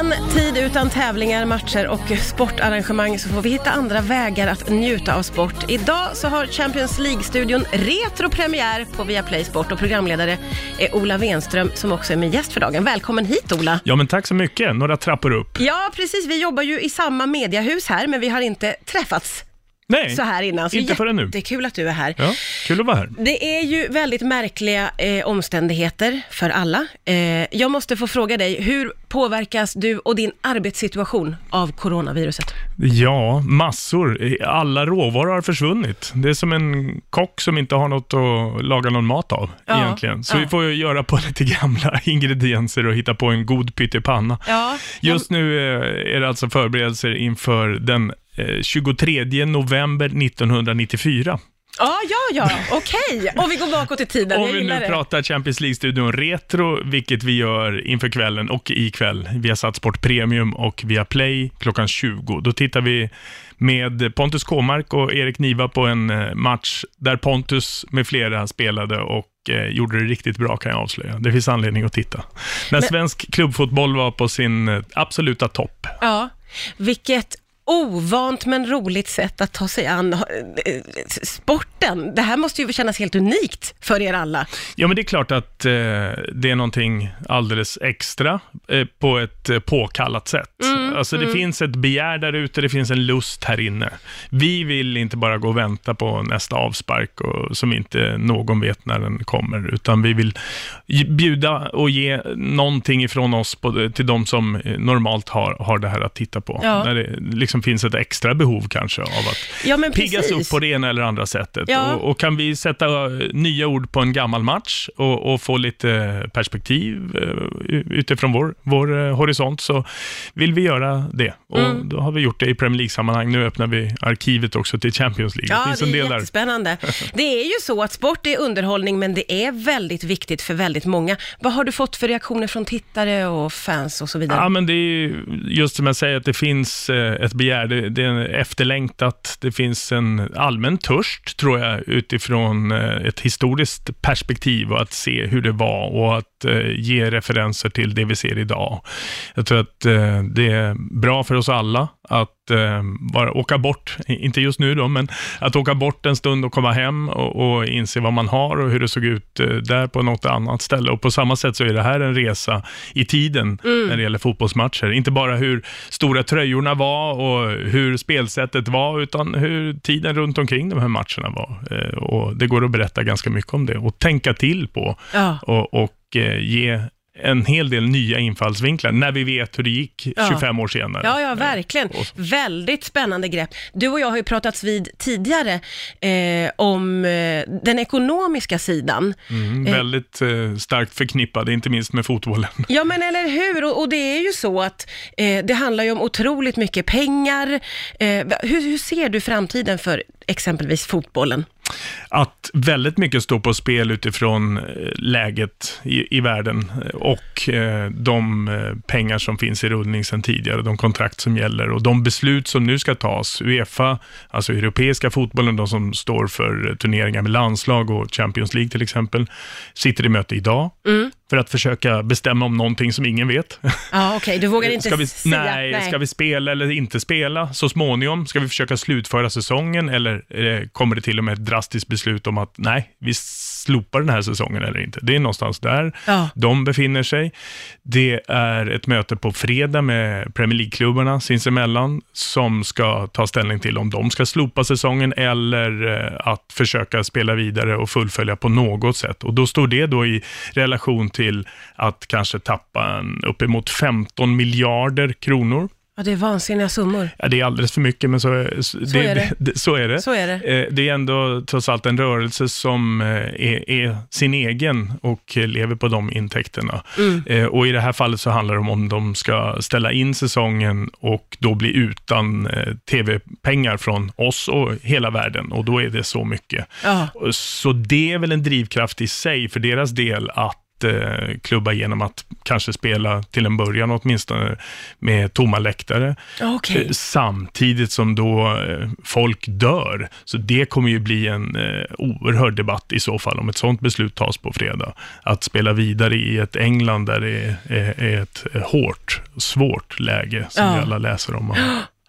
En tid utan tävlingar, matcher och sportarrangemang så får vi hitta andra vägar att njuta av sport. Idag så har Champions League-studion retropremiär på Viaplay Sport och programledare är Ola Wenström som också är min gäst för dagen. Välkommen hit Ola! Ja, men tack så mycket. Några trappor upp. Ja, precis. Vi jobbar ju i samma mediahus här, men vi har inte träffats Nej, så här innan. Så inte förrän nu. Jättekul att du är här. Ja, kul att vara här. Det är ju väldigt märkliga eh, omständigheter för alla. Eh, jag måste få fråga dig, hur påverkas du och din arbetssituation av coronaviruset? Ja, massor. Alla råvaror har försvunnit. Det är som en kock som inte har något att laga någon mat av Ja, egentligen. Så ja. vi får ju göra på lite gamla ingredienser och hitta på en god pyttipanna. Ja, Just nu eh, är det alltså förberedelser inför den 23 november 1994. Ja, ja, ja, okej. Och vi går bakåt i tiden, Om vi nu det. pratar Champions League-studion Retro, vilket vi gör inför kvällen och ikväll. Vi har satt Sport Premium och via Play klockan 20. Då tittar vi med Pontus Kåmark och Erik Niva på en eh, match där Pontus med flera spelade och eh, gjorde det riktigt bra kan jag avslöja. Det finns anledning att titta. När svensk klubbfotboll var på sin eh, absoluta topp. Ja, vilket ovant men roligt sätt att ta sig an eh, sporten. Det här måste ju kännas helt unikt för er alla. Ja, men det är klart att eh, det är någonting alldeles extra eh, på ett eh, påkallat sätt. Alltså det finns ett begär där ute, det finns en lust här inne. Vi vill inte bara gå och vänta på nästa avspark och, som inte någon vet när den kommer, utan vi vill bjuda och ge någonting ifrån oss på, till de som normalt har, har det här att titta på. Ja. När det liksom finns ett extra behov kanske av att Ja, piggas precis. upp på det ena eller andra sättet. Ja. Och, och kan vi sätta eh, nya ord på en gammal match och, och få lite perspektiv eh, utifrån vår, vår eh, horisont så vill vi göra det. Och Mm. då har vi gjort det i Premier League-sammanhang. Nu öppnar vi arkivet också till Champions League. Ja, det finns det en är del där. jättespännande. Det är ju så att sport är underhållning, men det är väldigt viktigt för väldigt många. Vad har du fått för reaktioner från tittare och fans och så vidare? Ja, men det är ju just som jag säger, att det finns eh, ett begär, det, det är efterlängtat, det finns en allmän törst, tror jag, utifrån eh, ett historiskt perspektiv och att se hur det var och att eh, ge referenser till det vi ser idag. Jag tror att det är bra för oss alla att eh, bara åka bort, inte just nu då, men att åka bort en stund och komma hem och, och inse vad man har och hur det såg ut eh, där på något annat ställe. Och på samma sätt så är det här en resa i tiden när det gäller fotbollsmatcher. Inte bara hur stora tröjorna var och hur spelsättet var, utan hur tiden runt omkring de här matcherna var. Eh, och det går att berätta ganska mycket om det och tänka till på Ja. och, och eh, ge en hel del nya infallsvinklar när vi vet hur det gick Ja. 25 år senare. Ja, ja, verkligen. och- Väldigt spännande grepp. Du och jag har ju pratats vid tidigare eh, om eh, den ekonomiska sidan. Mm, väldigt eh, starkt förknippade, inte minst med fotbollen. Ja, men eller hur? Och, och det är ju så att eh, det handlar ju om otroligt mycket pengar. Eh, hur, hur ser du framtiden för exempelvis fotbollen? Att väldigt mycket står på spel utifrån eh, läget i, i världen eh, och eh, de eh, pengar som finns i rullning sedan tidigare, de kontrakt som gäller och de beslut som nu ska tas. Uefa, alltså europeiska fotbollen, de som står för turneringar med landslag och Champions League till exempel, sitter i möte idag mm för att försöka bestämma om någonting som ingen vet. Ja, okej, du vågar inte Ska vi, säga... nej, ska vi spela eller inte spela så småningom? Ska vi försöka slutföra säsongen eller eh, kommer det till och med ett drastiskt beslut om att nej, vi slopar den här säsongen eller inte? Det är någonstans där Ja. de befinner sig. Det är ett möte på fredag med Premier League-klubbarna sinsemellan som ska ta ställning till om de ska slopa säsongen eller eh, att försöka spela vidare och fullfölja på något sätt. Och då står det då i relation till att kanske tappa en uppemot 15 miljarder kronor. Ja, det är vansinniga summor. Ja, det är alldeles för mycket, men så, så, det, är det. det- så är det. Så är det. Eh, Det är ändå trots allt en rörelse som eh, är, är sin egen och lever på de intäkterna. Mm. Eh, Och i det här fallet så handlar det om om de ska ställa in säsongen och då bli utan tv-pengar från oss och hela världen. Och då är det så mycket. Ja. Så det är väl en drivkraft i sig för deras del att eh, klubba genom att kanske spela till en början åtminstone med tomma läktare. Okej. Eh, Samtidigt som då eh, folk dör. Så det kommer ju bli en eh, oerhörd debatt i så fall om ett sådant beslut tas på fredag. Att spela vidare i ett England där det är, är, ett hårt, svårt läge som Ja. vi alla läser om.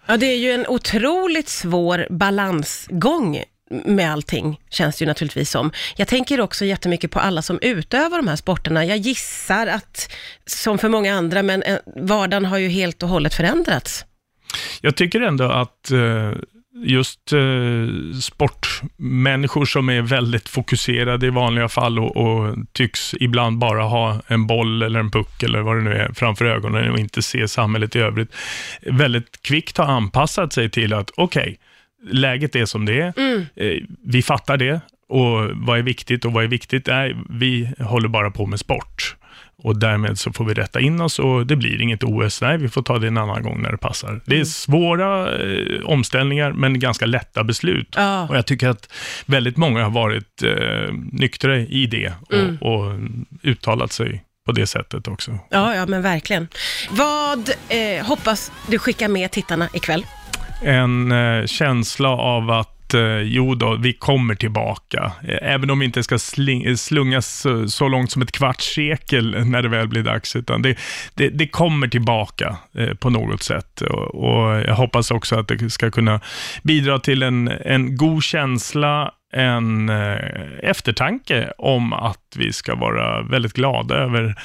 Ja, det är ju en otroligt svår balansgång med allting, känns det ju naturligtvis som. Jag tänker också jättemycket på alla som utövar de här sporterna. Jag gissar att, som för många andra, men eh, vardagen har ju helt och hållet förändrats. Jag tycker ändå att eh, just eh, sportmänniskor som är väldigt fokuserade i vanliga fall och, och tycks ibland bara ha en boll eller en puck eller vad det nu är framför ögonen och inte se samhället i övrigt, väldigt kvickt har anpassat sig till att okej, läget är som det är, eh, vi fattar det och vad är viktigt och vad är viktigt? Nej, vi håller bara på med sport. Och därmed så får vi rätta in oss och det blir inget OS. Nej, vi får ta det en annan gång när det passar. Det är svåra eh, omställningar, men ganska lätta beslut. Ja. Och jag tycker att väldigt många har varit eh, nyktra i det och, och uttalat sig på det sättet också. Ja, ja, men verkligen. Vad eh, hoppas du skicka med tittarna ikväll? En eh, känsla av att eh, jo då, vi kommer tillbaka. Eh, även om vi inte ska sling, eh, slungas så, långt som ett kvarts sekel när det väl blir dags, utan det, det, det kommer tillbaka på något sätt. Och, och jag hoppas också att det ska kunna bidra till en, en god känsla, en eftertanke om att vi ska vara väldigt glada över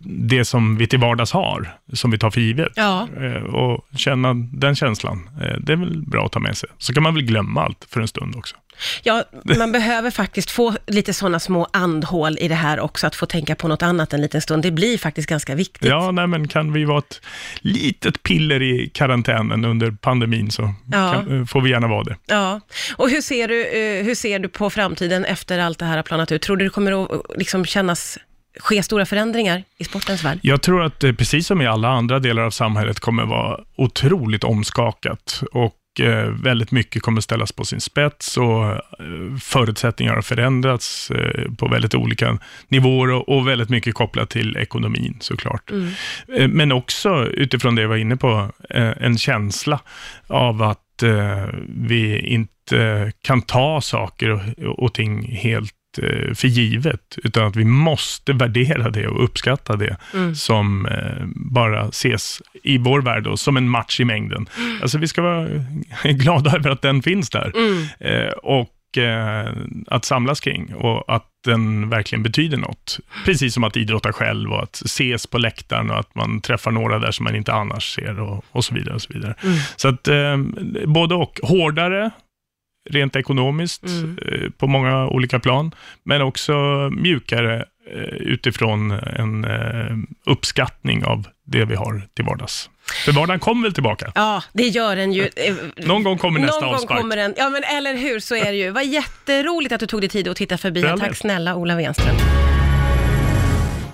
det som vi till vardags har, som vi tar för givet. Ja. Eh, och känna den känslan. Eh, det är väl bra att ta med sig. Så kan man väl glömma allt för en stund också. Ja, man behöver faktiskt få lite sådana små andhål i det här också, att få tänka på något annat en liten stund. Det blir faktiskt ganska viktigt. Ja, nej, men kan vi vara ett litet piller i karantänen under pandemin så Ja. kan, eh, får vi gärna vara det. Ja, och hur ser, du, eh, hur ser du på framtiden efter allt det här har planat ut? Tror du det kommer att eh, liksom kännas, ske stora förändringar i sportens värld? Jag tror att det, precis som i alla andra delar av samhället, kommer vara otroligt omskakat. Och eh, väldigt mycket kommer ställas på sin spets och eh, förutsättningar har förändrats eh, på väldigt olika nivåer och, väldigt mycket kopplat till ekonomin såklart. Eh, Men också utifrån det jag var inne på, eh, en känsla av att eh, vi inte kan ta saker och, och ting helt eh, för givet, utan att vi måste värdera det och uppskatta det som eh, bara ses i vår värld då, som en match i mängden. Alltså vi ska vara glada över att den finns där. Eh, och eh, att samlas kring och att den verkligen betyder något. Precis som att idrotta själv och att ses på läktaren och att man träffar några där som man inte annars ser och, och så vidare. Och så vidare. Så att eh, både och. Hårdare, rent ekonomiskt, eh, på många olika plan, men också mjukare eh, utifrån en eh, uppskattning av det vi har till vardags. För vardagen kommer väl tillbaka? Ja, det gör den ju. Någon gång kommer nästa Någon gång avspark. kommer den. Ja, men eller hur, så är det ju. Vad jätteroligt att du tog dig tid att titta förbi. Tack snälla Ola Wenström.